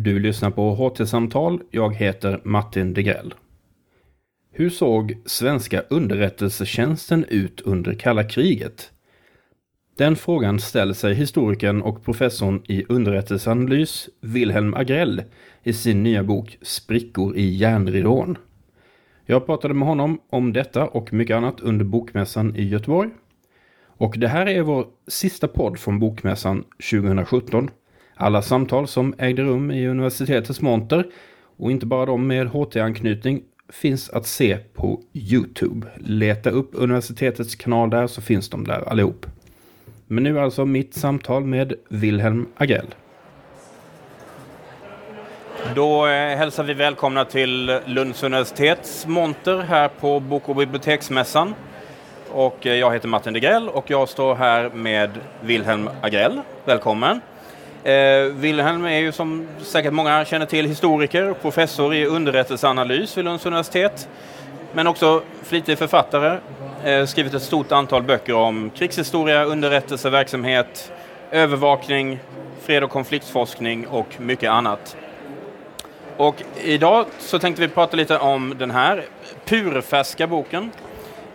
Du lyssnar på HT-samtal. Jag heter Martin Degrell. Hur såg svenska underrättelsetjänsten ut under kalla kriget? Den frågan ställer sig historikern och professorn i underrättelseanalys Wilhelm Agrell i sin nya bok Sprickor i järnridån. Jag pratade med honom om detta och mycket annat under Bokmässan i Göteborg. Och det här är vår sista podd från Bokmässan 2017. Alla samtal som ägde rum i universitetets monter och inte bara de med HT-anknytning finns att se på Youtube. Leta upp universitetets kanal där så finns de där allihop. Men nu alltså mitt samtal med Wilhelm Agrell. Då eh, hälsar vi välkomna till Lunds universitets monter här på Bok och biblioteksmässan. Och eh, jag heter Martin Degrell och jag står här med Wilhelm Agrell. Välkommen! Eh, Wilhelm är ju som säkert många känner till historiker och professor i underrättelseanalys vid Lunds universitet. Men också flitig författare. Eh, skrivit ett stort antal böcker om krigshistoria, underrättelseverksamhet, övervakning, fred och konfliktforskning och mycket annat. Och idag så tänkte vi prata lite om den här purfärska boken.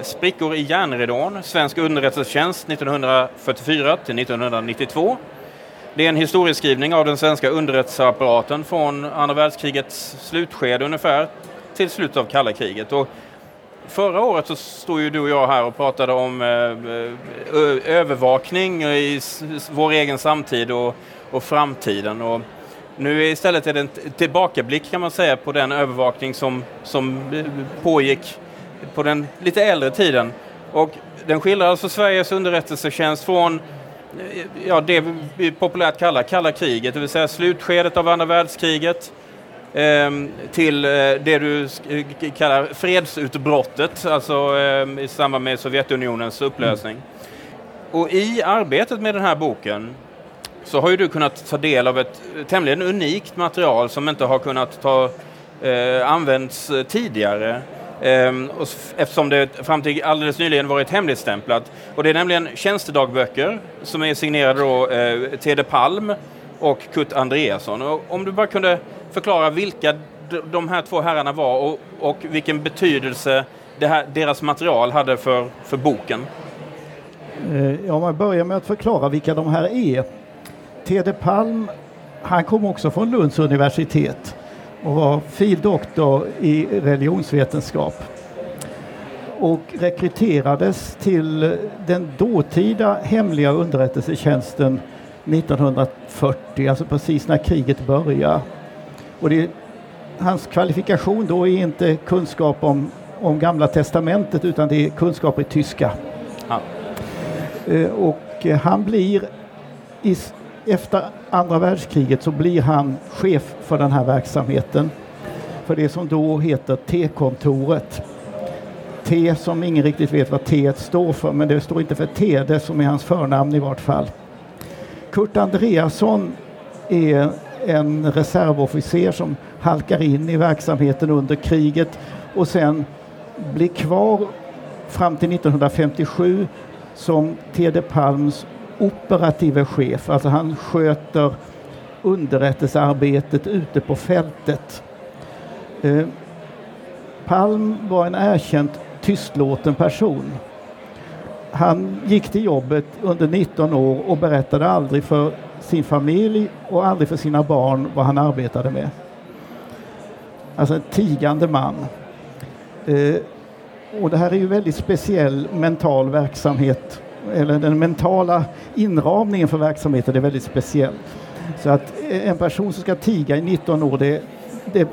Sprickor i järnridån, Svensk underrättelsetjänst 1944 till 1992 det är en historieskrivning av den svenska underrättelseapparaten från andra världskrigets slutskede ungefär till slutet av kalla kriget. Och förra året så stod ju du och jag här och pratade om eh, eh övervakning i vår egen samtid och, och framtiden. Och nu istället är det en tillbakablick kan man säga på den övervakning som, som eh, pågick på den lite äldre tiden. Och den skildrar alltså Sveriges underrättelsetjänst från ja, det vi populärt kallar kalla kriget, det vill säga slutskedet av andra världskriget ehm, till eh, det du kallar fredsutbrottet, alltså ehm, i samband med Sovjetunionens upplösning. Mm. Och i arbetet med den här boken så har ju du kunnat ta del av ett tämligen unikt material som inte har kunnat ta, eh, använts tidigare. Ehm, eftersom det fram till alldeles nyligen varit hemligstämplat. Och det är nämligen tjänstedagböcker som är signerade då eh, Tede Palm och Kurt Andreasson. Och om du bara kunde förklara vilka de här två herrarna var och, och vilken betydelse här, deras material hade för, för boken. Eh, ja, om man börjar med att förklara vilka de här är. Tede Palm, han kom också från Lunds universitet och var fil.doktor i religionsvetenskap och rekryterades till den dåtida hemliga underrättelsetjänsten 1940, alltså precis när kriget började. Och det, hans kvalifikation då är inte kunskap om, om Gamla Testamentet utan det är kunskap i tyska. Ja. Eh, och han blir i, efter andra världskriget så blir han chef för den här verksamheten. För det som då heter T-kontoret. T som ingen riktigt vet vad T står för, men det står inte för T, det som är hans förnamn i vart fall. Kurt Andreasson är en reservofficer som halkar in i verksamheten under kriget och sen blir kvar fram till 1957 som Tede Palms operative chef, alltså han sköter underrättelsearbetet ute på fältet. Eh, Palm var en erkänt tystlåten person. Han gick till jobbet under 19 år och berättade aldrig för sin familj och aldrig för sina barn vad han arbetade med. Alltså en tigande man. Eh, och det här är ju väldigt speciell mental verksamhet eller den mentala inramningen för verksamheten är väldigt speciell. Så att en person som ska tiga i 19 år, det, det,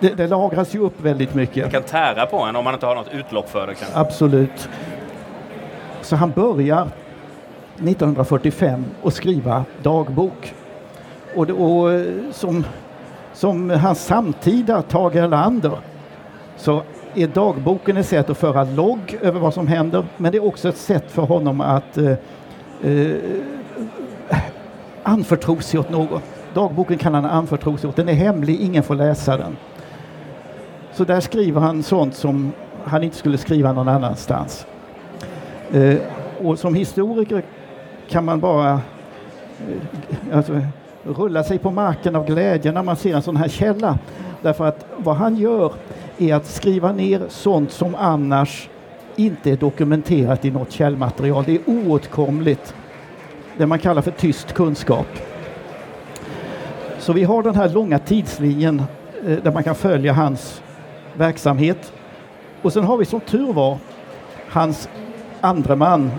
det, det lagras ju upp väldigt mycket. Det kan tära på en om man inte har något utlopp för det. Kanske. Absolut. Så han börjar 1945 att skriva dagbok. Och, det, och som, som hans samtida Tage Erlander så är dagboken ett sätt att föra logg över vad som händer men det är också ett sätt för honom att eh, eh, anförtro sig åt någon. Dagboken kan han anförtro sig åt. Den är hemlig, ingen får läsa den. Så där skriver han sånt som han inte skulle skriva någon annanstans. Eh, och som historiker kan man bara... Eh, alltså, rulla sig på marken av glädje när man ser en sån här källa. Därför att vad han gör är att skriva ner sånt som annars inte är dokumenterat i något källmaterial. Det är oåtkomligt. Det man kallar för tyst kunskap. Så vi har den här långa tidslinjen eh, där man kan följa hans verksamhet. Och sen har vi som tur var hans andre man,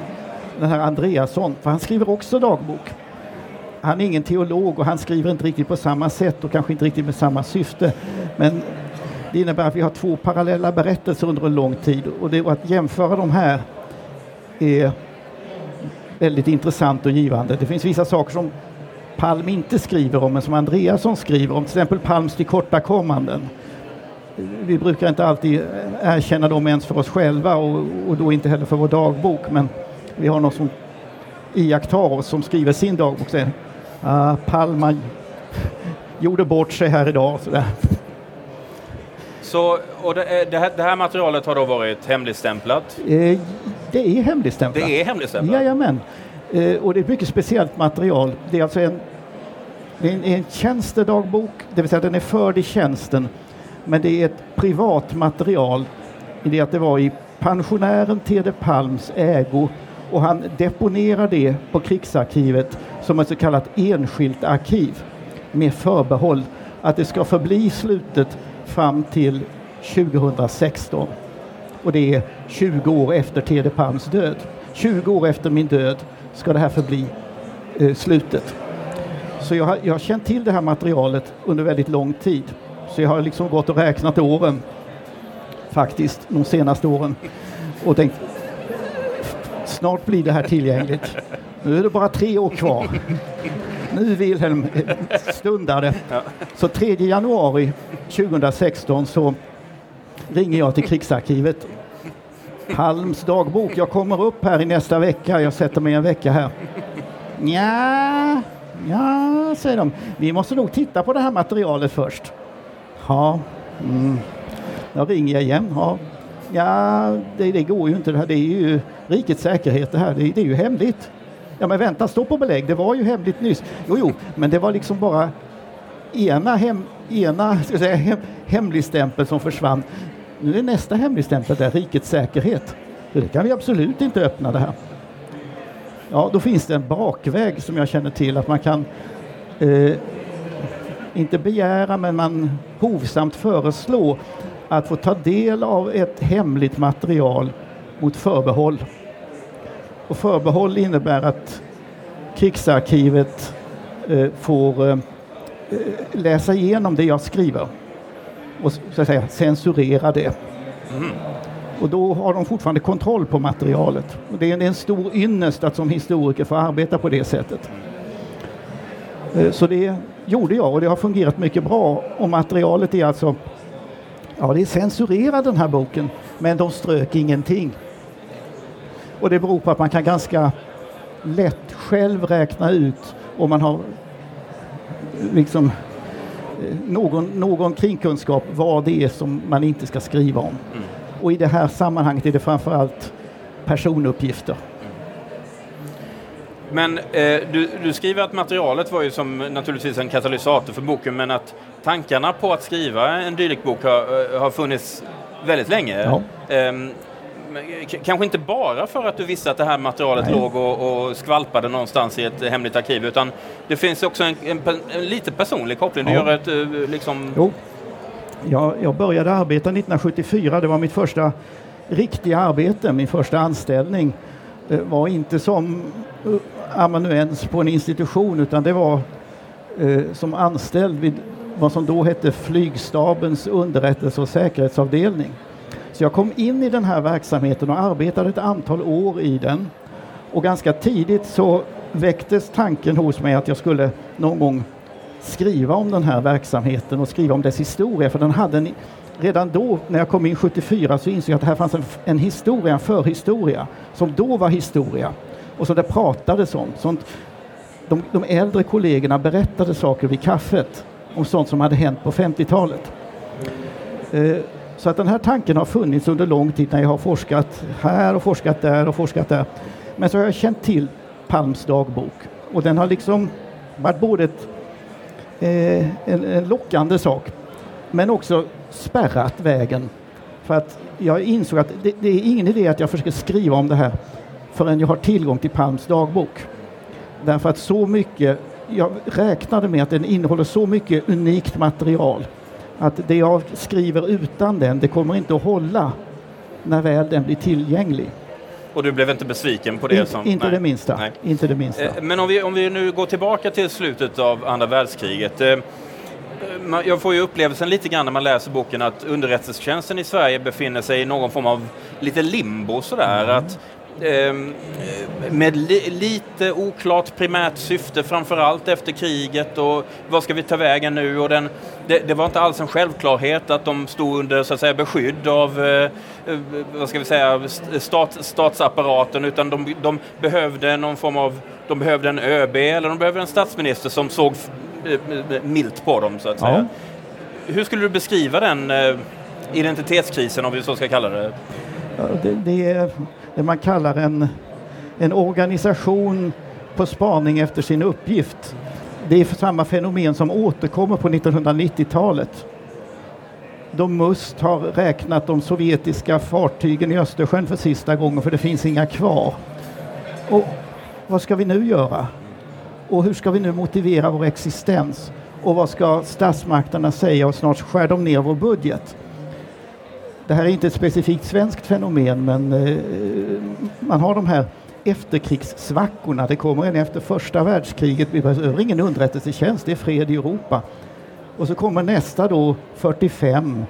den här Andreasson, för han skriver också dagbok. Han är ingen teolog och han skriver inte riktigt på samma sätt och kanske inte riktigt med samma syfte. Men det innebär att vi har två parallella berättelser under en lång tid och det, att jämföra de här är väldigt intressant och givande. Det finns vissa saker som Palm inte skriver om men som Andreasson skriver om, till exempel Palms tillkortakommanden. Vi brukar inte alltid erkänna dem ens för oss själva och, och då inte heller för vår dagbok men vi har någon som iakttar oss som skriver sin dagbok. Säger, ah, Palma gjorde bort sig här idag. Sådär. Så, och det, det, här, det, här, materialet har då varit hemligstämplat? Eh, det är hemligstämplat. Det är hemligstämplat? Jajamän. Eh, och det är ett mycket speciellt material. Det är alltså en, det är en, en tjänstedagbok, det vill säga den är förd i tjänsten. Men det är ett privat material i det att det var i pensionären Tede Palms ägo och han deponerar det på krigsarkivet som ett så kallat enskilt arkiv med förbehåll att det ska förbli slutet fram till 2016. Och det är 20 år efter Tede Palms död. 20 år efter min död ska det här förbli eh, slutet. Så jag har, jag har känt till det här materialet under väldigt lång tid. Så jag har liksom gått och räknat åren faktiskt de senaste åren och tänkt snart blir det här tillgängligt. Nu är det bara tre år kvar. Nu Wilhelm stundar det. Så 3 januari 2016 så ringer jag till krigsarkivet. Palms dagbok. Jag kommer upp här i nästa vecka. Jag sätter mig en vecka här. Ja, ja, säger de. Vi måste nog titta på det här materialet först. Ja, mm. jag ringer igen. Ja, ja det, det, går ju inte. Det, här. det är ju rikets säkerhet det här. Det, det är ju hemligt. Ja men vänta, stå på belägg, det var ju hemligt nyss. Jo, jo, men det var liksom bara ena, hem, ena ska säga, hem, hemligstämpel som försvann. Nu är nästa hemligstämpel där, rikets säkerhet. det kan vi absolut inte öppna det här. Ja, då finns det en bakväg som jag känner till att man kan eh, inte begära, men man hovsamt föreslå att få ta del av ett hemligt material mot förbehåll. Och förbehåll innebär att krigsarkivet eh, får eh, läsa igenom det jag skriver och så att säga, censurera det. Mm. Och då har de fortfarande kontroll på materialet. Och det, är en, det är en stor ynnest att som historiker få arbeta på det sättet. Eh, så det gjorde jag och det har fungerat mycket bra. Och materialet är alltså, ja det är censurerat den här boken, men de strök ingenting. Och det beror på att man kan ganska lätt själv räkna ut om man har liksom eh, någon, någon kringkunskap vad det är som man inte ska skriva om. Mm. Och i det här sammanhanget är det framförallt personuppgifter. Men eh, du, du, skriver att materialet var ju som naturligtvis en katalysator för boken men att tankarna på att skriva en dylik bok har, eh, har funnits väldigt länge. Ja. Eh, kanske inte bara för att du visste att det här materialet Nej. låg och, och, skvalpade någonstans i ett hemligt arkiv utan det finns också en, en, en lite personlig koppling. Du ja. gör ett eh, liksom... Jo. Jag, jag började arbeta 1974, det var mitt första riktiga arbete, min första anställning. Det var inte som eh, amanuens på en institution utan det var eh, som anställd vid vad som då hette flygstabens underrättelse och säkerhetsavdelning. Så jag kom in i den här verksamheten och arbetade ett antal år i den. Och ganska tidigt så väcktes tanken hos mig att jag skulle någon gång skriva om den här verksamheten och skriva om dess historia. För den hade en, redan då, när jag kom in 74, så insåg jag att det här fanns en, en historia, en förhistoria, som då var historia och som det pratades om. Sånt, de, de äldre kollegorna berättade saker vid kaffet om sånt som hade hänt på 50-talet. Eh, så att den här tanken har funnits under lång tid när jag har forskat här och forskat där och forskat där. Men så har jag känt till Palms dagbok och den har liksom varit både ett eh, en, en lockande sak. Men också spärrat vägen. För att jag insåg att det, det, är ingen idé att jag försöker skriva om det här förrän jag har tillgång till Palms dagbok. Därför att så mycket, jag räknade med att den innehåller så mycket unikt material att det jag skriver utan den, det kommer inte att hålla när väl den blir tillgänglig. Och du blev inte besviken på det? In, som, inte, det minsta, nej. inte det minsta. Eh, men om vi, om vi nu går tillbaka till slutet av andra världskriget. Eh, jag får ju upplevelsen lite grann när man läser boken att underrättelsetjänsten i Sverige befinner sig i någon form av lite limbo sådär. Mm. Att med li lite oklart primärt syfte framförallt efter kriget och vad ska vi ta vägen nu? Och den, det, det, var inte alls en självklarhet att de stod under så att säga, beskydd av eh, eh vad ska vi säga, stat, statsapparaten utan de, de, behövde någon form av de behövde en ÖB eller de behövde en statsminister som såg eh, milt på dem så att säga. Ja. Hur skulle du beskriva den eh, identitetskrisen om vi så ska kalla det? Ja, det, det det man kallar en, en organisation på spaning efter sin uppgift. Det är samma fenomen som återkommer på 1990-talet. Då Must har räknat de sovjetiska fartygen i Östersjön för sista gången för det finns inga kvar. Och vad ska vi nu göra? Och hur ska vi nu motivera vår existens? Och vad ska statsmakterna säga och snart skär de ner vår budget? Det här är inte ett specifikt svenskt fenomen men eh, man har de här efterkrigssvackorna. Det kommer en efter första världskriget. Vi behöver ingen underrättelsetjänst, det är fred i Europa. Och så kommer nästa då 45.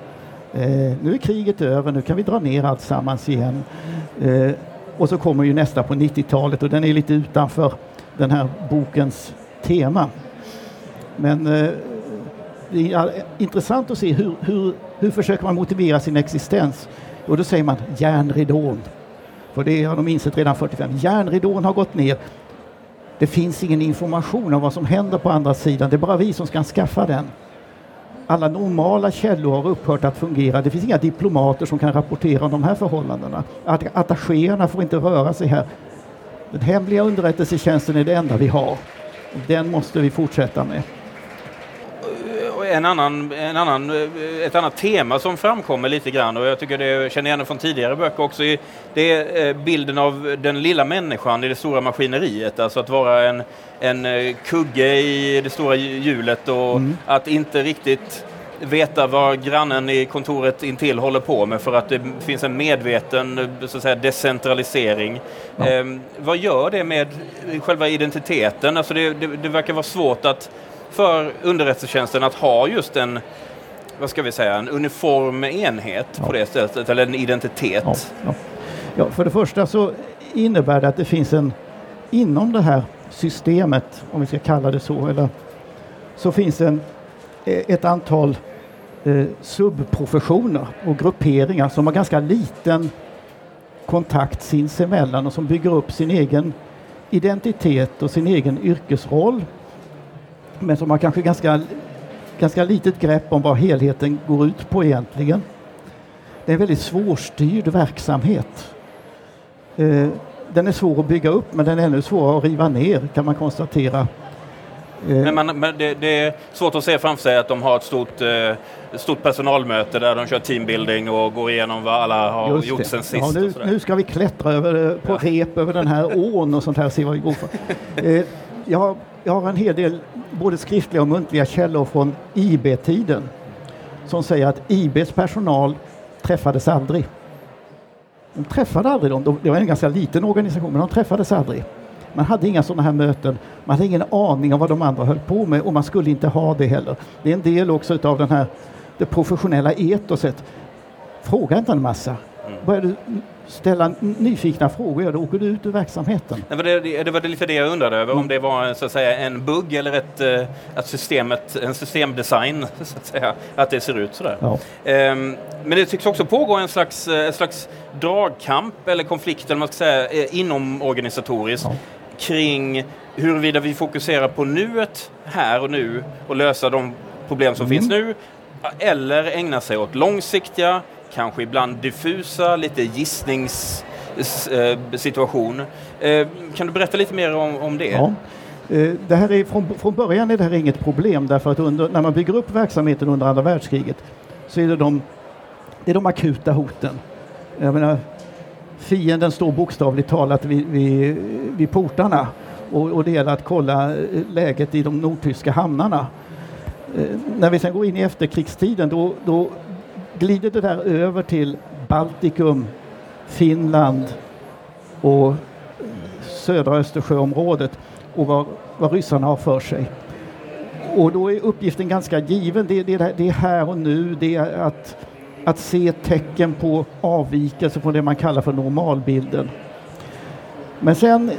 Eh, nu är kriget över, nu kan vi dra ner allt sammans igen. Eh, och så kommer ju nästa på 90-talet och den är lite utanför den här bokens tema. Men eh, det är intressant att se hur, hur, hur försöker man motivera sin existens? Och då säger man järnridån. För det har de insett redan 45. Järnridån har gått ner. Det finns ingen information om vad som händer på andra sidan. Det är bara vi som ska skaffa den. Alla normala källor har upphört att fungera. Det finns inga diplomater som kan rapportera om de här förhållandena. Att attachéerna får inte röra sig här. Den hemliga underrättelsetjänsten är det enda vi har. Den måste vi fortsätta med en annan, en annan, ett annat tema som framkommer lite grann och jag tycker det känner igen från tidigare böcker också. Det är eh, bilden av den lilla människan i det stora maskineriet. Alltså att vara en, en eh, kugge i det stora hjulet och mm. att inte riktigt veta vad grannen i kontoret intill håller på med för att det finns en medveten så att säga, decentralisering. Ja. Eh, vad gör det med själva identiteten? Alltså det, det, det verkar vara svårt att för underrättelsetjänsten att ha just en vad ska vi säga, en uniform enhet ja. på det sättet, eller en identitet? Ja, ja. ja, för det första så innebär det att det finns en, inom det här systemet, om vi ska kalla det så, eller, så finns en, e, ett antal eh, subprofessioner och grupperingar som har ganska liten kontakt sinsemellan och som bygger upp sin egen identitet och sin egen yrkesroll men som har kanske ganska, ganska litet grepp om vad helheten går ut på egentligen. Det är en väldigt svårstyrd verksamhet. Eh, den är svår att bygga upp men den är ännu svårare att riva ner kan man konstatera. Eh, men, man, men det, det, är svårt att se framför sig att de har ett stort, eh, stort personalmöte där de kör teambuilding och går igenom vad alla har Just gjort sen sist. Ja, nu, nu, ska vi klättra över, på ja. rep över den här ån och sånt här, se vad vi går för. Jag har jag har en hel del både skriftliga och muntliga källor från IB-tiden som säger att IBs personal träffades aldrig. De träffade aldrig dem. Det var en ganska liten organisation, men de träffades aldrig. Man hade inga sådana här möten. Man hade ingen aning om vad de andra höll på med och man skulle inte ha det heller. Det är en del också av den här, det professionella etoset. Fråga inte en massa. Mm ställa nyfikna frågor, då åker du ut ur verksamheten. Det var, det, det var lite det jag undrade över, mm. om det var så att säga, en bugg eller ett, eh, att systemet, en systemdesign, så att säga, att det ser ut sådär. Ja. Um, men det tycks också pågå en slags, eh, en slags dragkamp eller konflikt, eller man ska säga, eh, inom organisatoriskt ja. kring huruvida vi fokuserar på nuet, här och nu, och lösa de problem som mm. finns nu, eller ägna sig åt långsiktiga kanske ibland diffusa, lite gissningssituation. Eh, eh, kan du berätta lite mer om, om det? Ja. Eh, det här är, från, från början är det här inget problem därför att under, när man bygger upp verksamheten under andra världskriget så är det de, det är de akuta hoten. Jag menar, fienden står bokstavligt talat vid, vid, vid portarna och, och det gäller att kolla läget i de nordtyska hamnarna. Eh, när vi sen går in i efterkrigstiden då, då glider det där över till Baltikum, Finland och södra Östersjöområdet och vad, vad ryssarna har för sig. Och då är uppgiften ganska given. Det, det, det är här och nu. Det är att, att se tecken på avvikelse från det man kallar för normalbilden. Men sen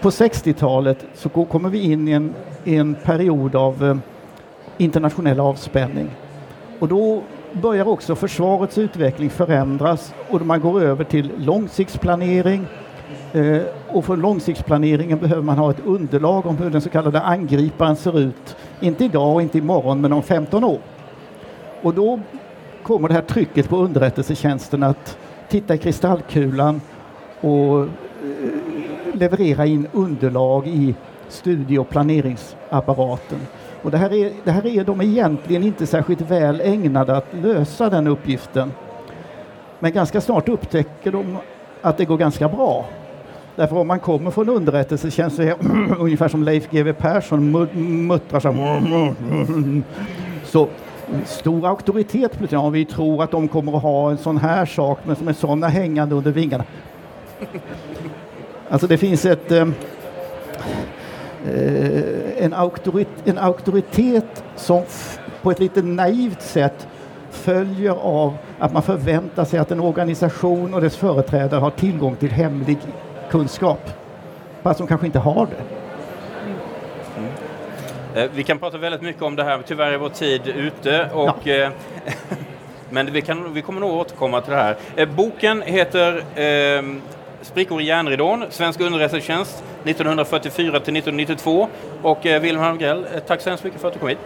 på 60-talet så kommer vi in i en, i en period av eh, internationell avspänning. Och då börjar också försvarets utveckling förändras och man går över till långsiktsplanering. Eh, och för långsiktsplaneringen behöver man ha ett underlag om hur den så kallade angriparen ser ut. Inte idag och inte imorgon men om 15 år. Och då kommer det här trycket på underrättelsetjänsten att titta i kristallkulan och eh, leverera in underlag i studie och planeringsapparaten. Och det här, är, det här är de egentligen inte särskilt väl ägnade att lösa den uppgiften. Men ganska snart upptäcker de att det går ganska bra. Därför om man kommer från underrättelsetjänst så är det ungefär som Leif GW Persson muttrar så Så stor auktoritet plötsligt. Ja, vi tror att de kommer att ha en sån här sak men som är sådana hängande under vingarna. Alltså det finns ett eh, en, auktoritet, en auktoritet som på ett lite naivt sätt följer av att man förväntar sig att en organisation och dess företrädare har tillgång till hemlig kunskap. Fast de kanske inte har det. Mm. Vi kan prata väldigt mycket om det här, tyvärr är vår tid ute. Och, ja. Eh, men vi, kan, vi kommer nog återkomma till det här. Eh, boken heter eh, Sprickor i järnridån, Svensk underrättelsetjänst 1944 till 1992. Och eh, Wilhelm Halmgrell, eh, tack så hemskt mycket för att du kom hit.